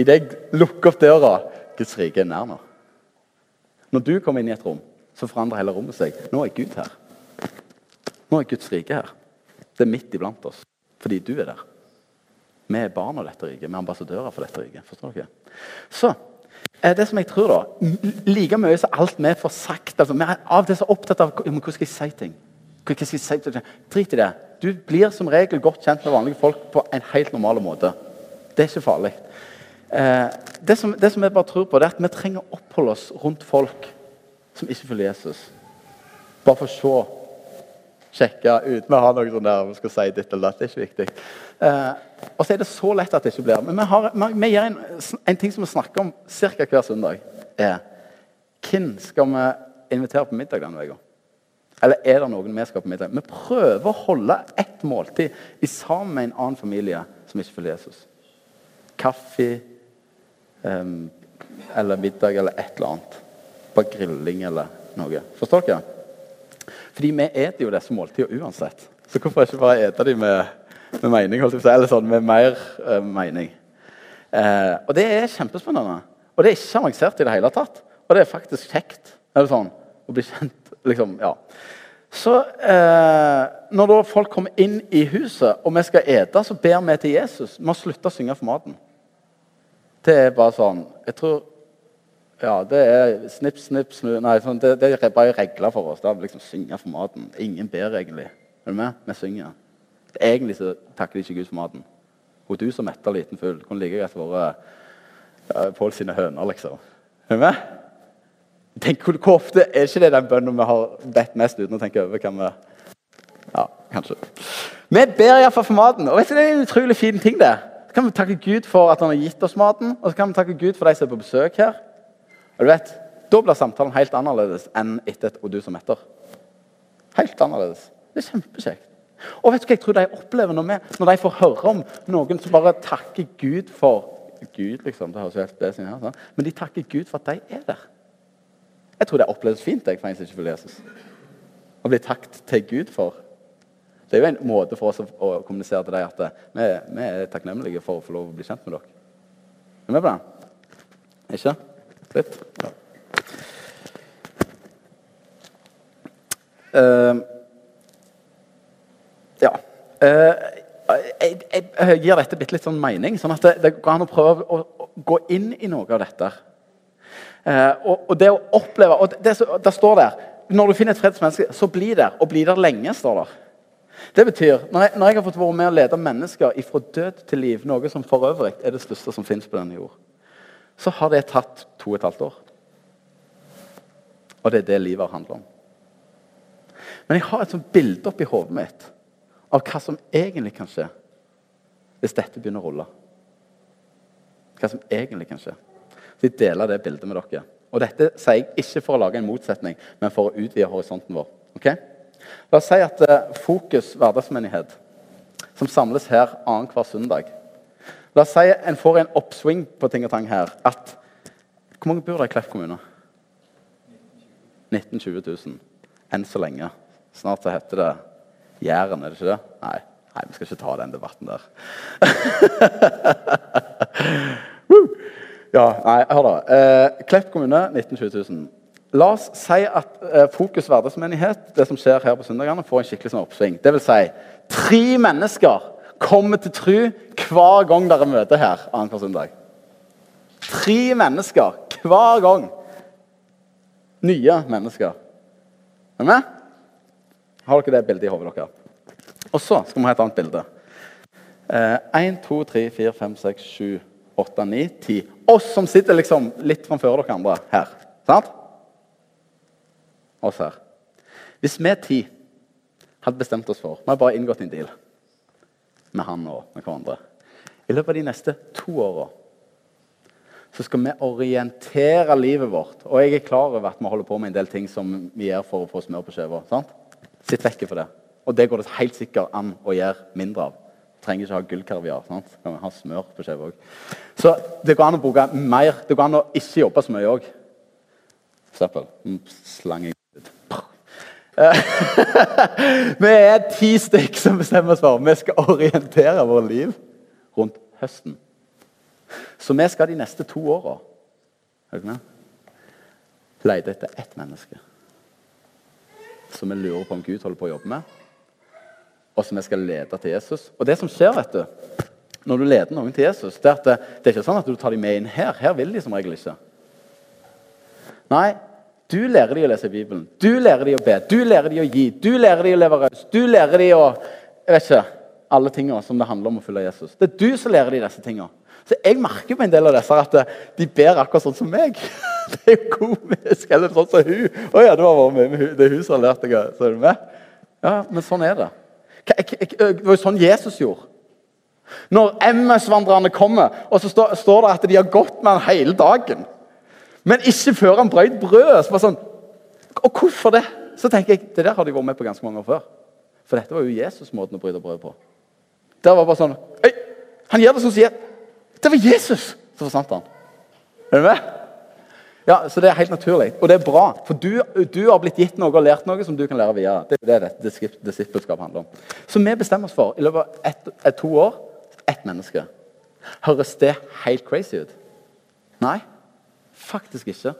A: idet jeg lukker opp døra Guds rike er nær nå. Når du kommer inn i et rom, så forandrer hele rommet seg. Nå er Gud her. Nå er Guds rike her. Det er midt iblant oss fordi du er der. Vi er barn av dette riket. Vi er ambassadører for dette riket. Forstår dere? Så er det som jeg tror da, Like mye som alt vi får sagt altså, Vi er av og til så opptatt av hvordan skal jeg si ting. Hva skal jeg si? Drit i det. Du blir som regel godt kjent med vanlige folk på en helt normal måte. Det er ikke farlig. Eh, det, som, det som jeg bare tror på, det er at vi trenger å oppholde oss rundt folk som ikke følger Jesus. Bare for å se. Sjekke uten å ha noe sånn der vi skal si ditt eller datt. Det er ikke viktig. Eh, og så er det så lett at det ikke blir. Men vi, har, vi gjør en, en, ting som vi snakker om ca. hver søndag. er Hvem skal vi invitere på middag denne uka? Eller er det noen vi skal på middag? Vi prøver å holde ett måltid i sammen med en annen familie som ikke følger Jesus kaffe um, eller middag eller et eller annet. Bare grilling eller noe. Forstår dere? Fordi vi eter jo disse måltidene uansett. Så hvorfor ikke bare ete dem med, med mening? Eller sånn, med mer uh, mening. Uh, og det er kjempespennende. Og det er ikke avansert i det hele tatt. Og det er faktisk kjekt eller sånn, å bli kjent. liksom, ja. Så eh, når da folk kommer inn i huset, og vi skal ete, så ber vi til Jesus. Vi har slutte å synge for maten. Det er bare sånn Jeg tror Ja, det er snipp, snipp, snu Nei, sånn, det, det, er bare regler for oss. Da liksom synge for maten. Ingen ber egentlig. Er du med? Vi synger. Egentlig så takker de ikke Gud for maten. Og du som metter liten fugl, kunne like greit vært Pål sine høner, liksom. Er du med? Tenk, hvor ofte er ikke det den bønnen vi har bedt mest uten å tenke over? hva vi Ja, kanskje. Vi ber iallfall for maten. Og vet du, Det er en utrolig fin ting, det. Så kan vi takke Gud for at han har gitt oss maten, og så kan vi takke Gud for de som er på besøk her. Og du vet, Da blir samtalen helt annerledes enn etter et 'og du som etter'. Helt annerledes. Det er kjempekjekt. Og vet du hva jeg tror de opplever når, vi, når de får høre om noen som bare takker Gud for Gud, liksom, det høres jo helt sin her. sånn. men de takker Gud for at de er der. Jeg tror det oppleves fint jeg, for en som ikke vil Jesus. Å bli takket til Gud for. Det er jo en måte for oss å, å kommunisere til dem at vi, vi, er takknemlige for å få lov å bli kjent med dere. Er du med på det? Ikke? Litt? Ja. Uh, ja. Uh, jeg, jeg, jeg, gir dette bitte litt sånn mening, sånn at det, det går an å prøve å, å, gå inn i noe av dette. Uh, og, og, det å oppleve og det, det, det, står der Når du finner et fredsmenneske, så bli der. Og bli der lenge, står der. Det betyr, når jeg, når jeg har fått være med å lede mennesker fra død til liv, noe som for øvrig er det største som finnes på denne jord, så har det tatt to og et halvt år. Og det er det livet handler om. Men jeg har et sånt bilde oppi hodet mitt av hva som egentlig kan skje hvis dette begynner å rulle. Hva som egentlig kan skje. Så jeg deler det bildet med dere. Og Dette sier jeg ikke for å lage en motsetning, men for å utvide horisonten vår. Ok? La oss si at uh, Fokus hverdagsmenighet, som samles her annenhver søndag La oss si en får en oppsving på ting og tang her. at Hvor mange bor det i Klepp kommune? 19 000-20 000 enn så lenge. Snart så heter det Jæren, er det ikke det? Nei, nei vi skal ikke ta den debatten der. ja, nei, hør da. Eh, Klepp kommune, 19 20 000. La oss si at eh, Fokus hverdagsmenighet det som skjer her på søndagene, får en skikkelig sånn oppsving. Det vil si, tre mennesker kommer til tru hver gang dere møter her annenhver søndag. Tre mennesker hver gang. Nye mennesker. Er du med? Har dere det bildet i hodet deres? Og så skal vi ha et annet bilde. Eh, 1, 2, 3, 4, 5, 6, 7, 8, 9, 10. Oss som sitter liksom litt framfor dere andre her. Sant? Oss her. Hvis vi ti hadde bestemt oss for Vi har bare inngått en deal med han og med hverandre. I løpet av de neste to åra så skal vi orientere livet vårt. Og jeg er klar over at vi holder på med en del ting som vi gjør for å få smør på skiva. Sitt vekk for det. Og det går det helt sikkert an å gjøre mindre av. Trenger ikke ha gullkaviar. sant? Kan ha smør på skiva òg. Så det går an å bruke mer. Det går an å ikke jobbe så mye òg. Eksempel. Slang jeg ut. Vi er ti stykk som bestemmer oss for vi skal orientere vårt liv rundt høsten. Så vi skal de neste to åra lete etter ett menneske som vi lurer på om Gud holder på å jobbe med, og som vi skal lede til Jesus. Og det som skjer, vet du, når du leder noen til Jesus, det er at det er ikke sånn at du tar dem med inn her. Her vil de som regel ikke. Nei, du lærer dem å lese Bibelen. Du lærer dem å be. Du lærer dem å gi. Du lærer dem å leve raust. Du lærer dem å jeg vet ikke, alle tingene som det handler om å følge Jesus. Det er du som lærer dem disse tingene. Så jeg merker på en del av disse at de ber akkurat sånn som meg. Det er jo komisk. Eller sånn som hun. Å ja, det var med, med Det er hun som har lært deg Så er du med? Ja, men sånn er det. Det var jo sånn Jesus gjorde. Når MS-vandrerne kommer, og så står, det at de har gått med han hele dagen. Men ikke før han brøt brødet. Så sånn, og hvorfor det? Så tenker jeg, Det der har de vært med på ganske mange år før. For dette var jo Jesus-måten å bryte brød på. Der var bare sånn Øy, Han gjør det som sier Det var Jesus! Så forsvant han. Er du med? Ja, så Det er helt naturlig, og det er bra. For du, du, har blitt gitt noe og lært noe som du kan lære videre. Det er det dette disippelskap handler om. Så vi bestemmer oss for i løpet av ett, et, to år ett menneske. Høres det helt crazy ut? Nei, faktisk ikke.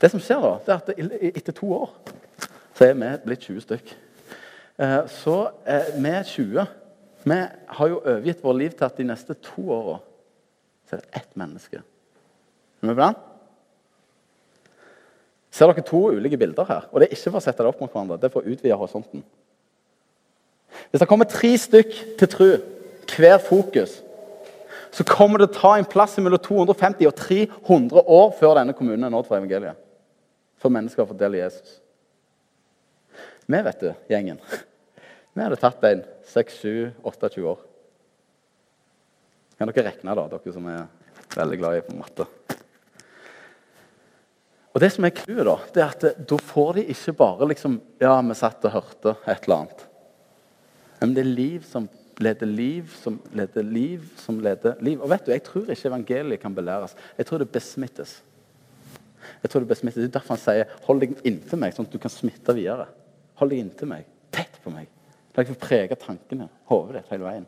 A: Det som skjer da, det er at etter to år så er vi blitt 20 stykk. Eh, så eh, vi er 20. Vi har jo overgitt vårt liv til at de neste to åra så er det ett menneske. Er vi på den? Ser dere to ulike bilder her? Og Det er ikke for å sette det opp mot hverandre, det er for å utvide horisonten. Hvis det kommer tre stykk til tru, hver fokus, så kommer det til å ta en plass mellom 250 og 300 år før denne kommunen er nådd for evangeliet. For mennesker har fått del i Jesus. Vi, vet du, gjengen, vi hadde tatt en 6-7-28 år. Kan dere regne, da, dere som er veldig glad i matte? Og Det som er clouet, da, det er at da får de ikke bare liksom Ja, vi satt og hørte et eller annet. Men det er liv som leder liv, som leder liv, som leder liv. Og vet du, Jeg tror ikke evangeliet kan belæres. Jeg tror det besmittes. Jeg tror Det besmittes. Det er derfor han sier 'hold deg inntil meg', sånn at du kan smitte videre. Hold deg inntil meg. Tett på meg. La meg få prege tankene, hodet ditt, hele veien.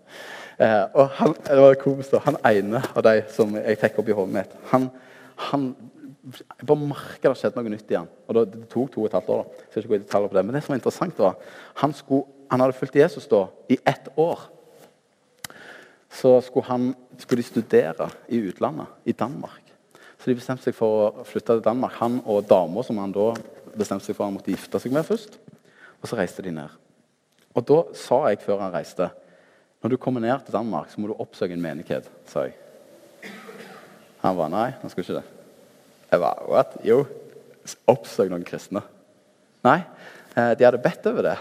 A: Eh, og han, det var komisk han ene av de som jeg fikk opp i hodet mitt, han, han jeg bare merka det skjedde noe nytt igjen. Og det tok to og et halvt år. da. Jeg skal ikke gå i detaljer på det. Men det som var interessant var, han, skulle, han hadde fulgt Jesus da i ett år. Så skulle, han, skulle de studere i utlandet, i Danmark. Så de bestemte seg for å flytte til Danmark. Han og dama som han da bestemte seg for han måtte gifte seg med først. Og så reiste de ned. Og da sa jeg før han reiste når du kommer ned til Danmark, så må du oppsøke en menighet. sa jeg. Han var nei, han skulle ikke det. Jeg var, what? Jo, oppsøk noen kristne. Nei, eh, de hadde bedt over det,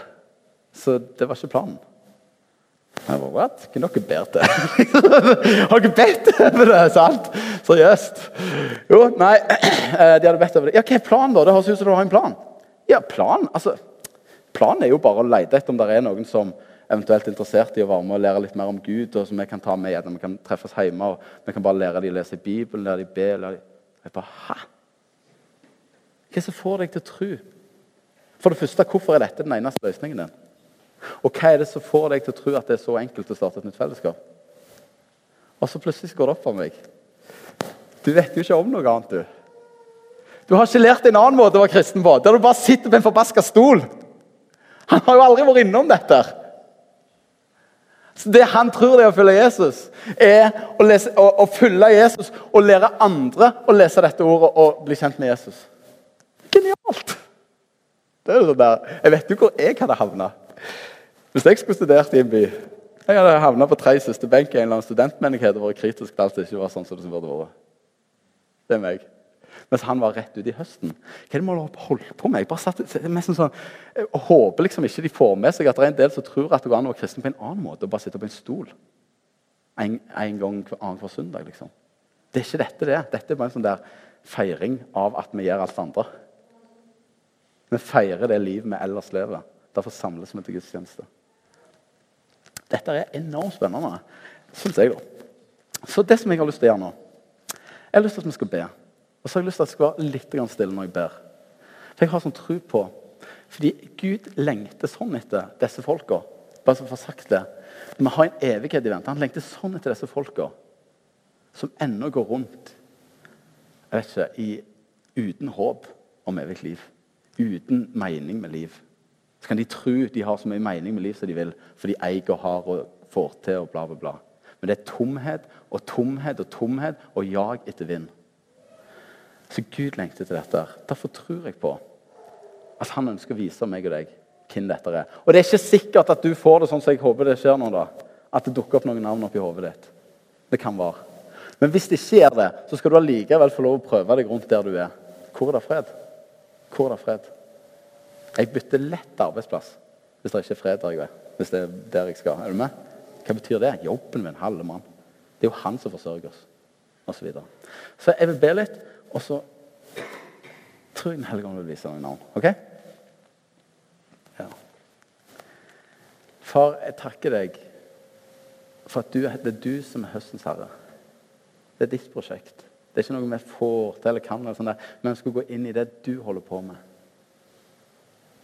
A: så det var ikke planen. Jeg bare, what? Kunne dere bedt det? Har dere bedt over det? Sant? Seriøst? Jo, nei, eh, de hadde bedt over det. Ja, Hva er planen, da? Det høres ut som du har en plan. Ja, plan? Altså, Planen er jo bare å lete etter om det er noen som eventuelt er interessert i å være med og lære litt mer om Gud, og som vi kan ta med igjen. Vi kan treffes hjemme og vi kan bare lære dem å lese Bibelen, lære dem be. Lære dem jeg bare, Hæ? Hva er det som får deg til å tro? For det første, Hvorfor er dette den eneste løsningen din? Og hva er det som får deg til å tro at det er så enkelt å starte et nytt fellesskap? Og så plutselig går det opp for meg. Du vet jo ikke om noe annet, du. Du har ikke lært en annen måte å være kristen på, der du bare sitter på en forbaska stol. Han har jo aldri vært innom dette. Så Det han tror det er å følge Jesus, er å, lese, å, å følge Jesus og lære andre å lese dette ordet og bli kjent med Jesus. Genialt! Det er sånn der. Jeg vet jo hvor jeg hadde havna hvis jeg skulle studert i en by. Jeg hadde havna på tre siste benk i en eller annen studentmenighet og vært kritisk til alt det ikke var sånn som det burde vært. Det er meg. Mens han var rett ute i høsten. Hva er det man holdt på med? Jeg bare satt, sånn, jeg håper liksom ikke de får med seg at det er en del som tror at det går an å være kristen på en annen måte og bare sitte på en stol en, en gang annenhver søndag. liksom. Det er ikke dette det. Dette er bare en sånn der feiring av at vi gjør alt andre. Vi feirer det livet vi ellers lever. Derfor samles vi til gudstjeneste. Dette er enormt spennende, syns jeg. da. Så det som jeg har lyst til å gjøre nå Jeg har lyst til at vi skal be. Og så har jeg lyst til at jeg skal være litt stille når jeg ber. For jeg har sånn tro på Fordi Gud lengter sånn etter disse folka. Bare så for sagt det. Vi har en evighet i vente. Han lengter sånn etter disse folka som ennå går rundt jeg vet ikke, i, uten håp om evig liv. Uten mening med liv. Så kan de tro de har så mye mening med livet som de vil, for de eier og har og får til og bla, bla, bla. Men det er tomhet og tomhet og tomhet og jag etter vind. Så Gud lengter til dette. Derfor tror jeg på at han ønsker å vise meg og deg hvem dette er. Og det er ikke sikkert at du får det sånn som jeg håper det skjer nå. da. At det dukker opp noen navn oppi hodet ditt. Det kan være. Men hvis det ikke gjør det, så skal du allikevel få lov å prøve deg rundt der du er. Hvor er det fred? Hvor er det fred? Jeg bytter lett arbeidsplass hvis det ikke er fred der jeg er. Hvis det er der jeg skal. Er du med? Hva betyr det? Jobben min, halve mann. Det er jo han som forsørger oss. Og så, videre. så jeg vil be litt. Og så tror jeg Den hellige ånd vil vise noen navn. Ok? Ja. Far, jeg takker deg for at du, det er du som er høstens herre. Det er ditt prosjekt. Det er ikke noe vi får til eller kan, eller sånt der, men vi skal gå inn i det du holder på med.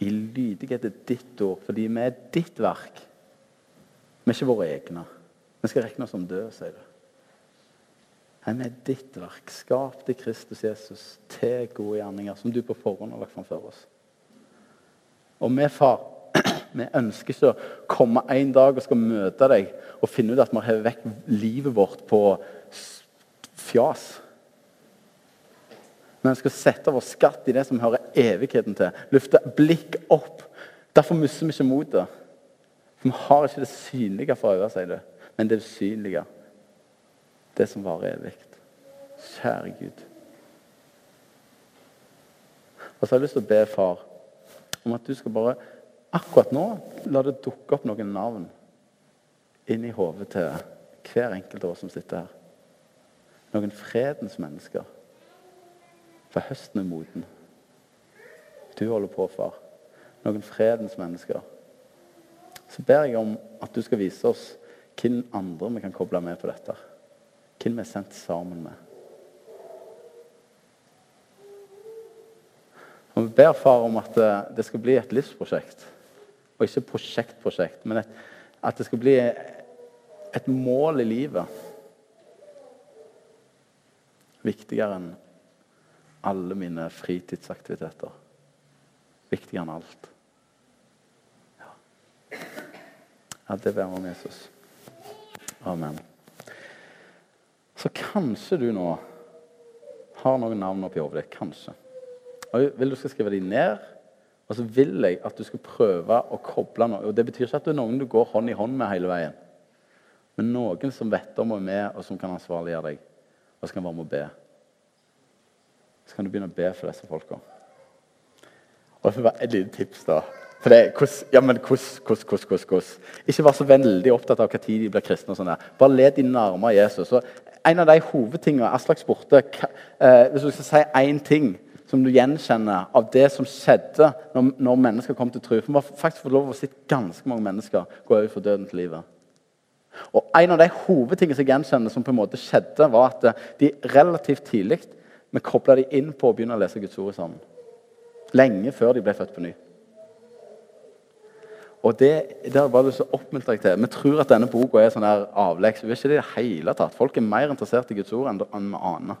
A: I lydighet til ditt ord, fordi vi er ditt verk. Vi er ikke våre egne. Vi skal regne oss som døde, sier du. Vi er ditt verk, skapt i Kristus Jesus til gode gjerninger, som du på forhånd har lagt framfor oss. Og vi, far, vi ønsker ikke å komme en dag og skal møte deg og finne ut at vi har vekk livet vårt på fjas. Men vi skal sette vår skatt i det som hører evigheten til. Løfte blikk opp. Derfor mister vi ikke motet. For vi har ikke det synlige for øye, sier du, men det usynlige det som varer evig. Kjære Gud. Og så har jeg lyst til å be far om at du skal bare akkurat nå la det dukke opp noen navn inn i hodet til hver enkelt av oss som sitter her. Noen fredens mennesker. For høsten er moden. Du holder på, far. Noen fredens mennesker. Så ber jeg om at du skal vise oss hvem andre vi kan koble med på dette. Hvem vi er sendt sammen med. Og Vi ber far om at det skal bli et livsprosjekt. Og ikke prosjektprosjekt, men et, at det skal bli et mål i livet. Viktigere enn alle mine fritidsaktiviteter. Viktigere enn alt. Ja, ja det ber vi om Jesus. Amen. Så kanskje du nå har noen navn oppi hodet. Kanskje. Og jeg vil du skal skrive dem ned. Og så vil jeg at du skal prøve å koble noe. Og Det betyr ikke at det er noen du går hånd i hånd med hele veien. Men noen som vet om og er med, og som kan ansvarliggjøre deg. Og som kan være med og be. Så kan du begynne å be for disse folka. Og jeg får bare et lite tips, da. For det, hos, ja, men hvordan, hvordan, hvordan, Ikke vær så veldig opptatt av når de blir kristne. og sånn der. Bare led de nærmere Jesus. Og en av de hovedtingene Aslak spurte eh, Hvis du skal si én ting som du gjenkjenner av det som skjedde når, når mennesker kom til tro. For Vi har faktisk fått lov å se ganske mange mennesker gå over fra døden til livet. Og En av de hovedtingene som jeg gjenkjenner som på en måte skjedde, var at de relativt tidlig vi kobla de inn på å begynne å lese Guds ord sammen. Lenge før de ble født på ny. Og det, der var det så oppmuntra jeg til. Vi tror at denne boka er sånn avleks. Vi er ikke det i det hele tatt. Folk er mer interessert i Guds ord enn vi aner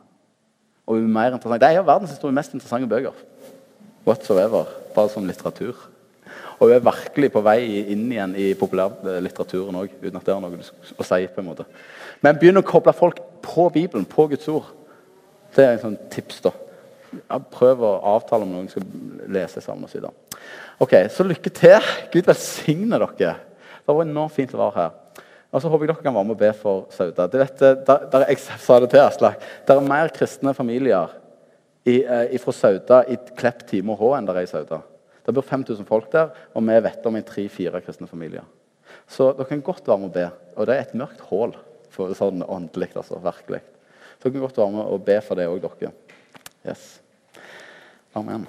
A: og er mer interessant. Det er jo verdenshistoriens mest interessante bøker. Whatsoever. Bare som litteratur. Og hun er virkelig på vei inn igjen i populærlitteraturen òg, uten at det har noe å si. på en måte. Men begynn å koble folk på Bibelen, på Guds ord. Det er en sånn tips. da. Prøv å avtale om noen skal lese sammen. og så Ok, Så lykke til. Gud velsigne dere. Det var enormt fint å være her. Og så håper jeg dere kan være med og be for Sauda. Du vet, der, der, jeg sa det til Aslak. Det er mer kristne familier i, eh, fra Sauda i Klepp, Time og H enn det er i Sauda. Det bor 5000 folk der, og vi vet om tre-fire kristne familier. Så dere kan godt være med og be. Og det er et mørkt hull sånn åndelig. altså, virkelig. Dere kan godt være med og be for det òg, dere. Yes. Amen.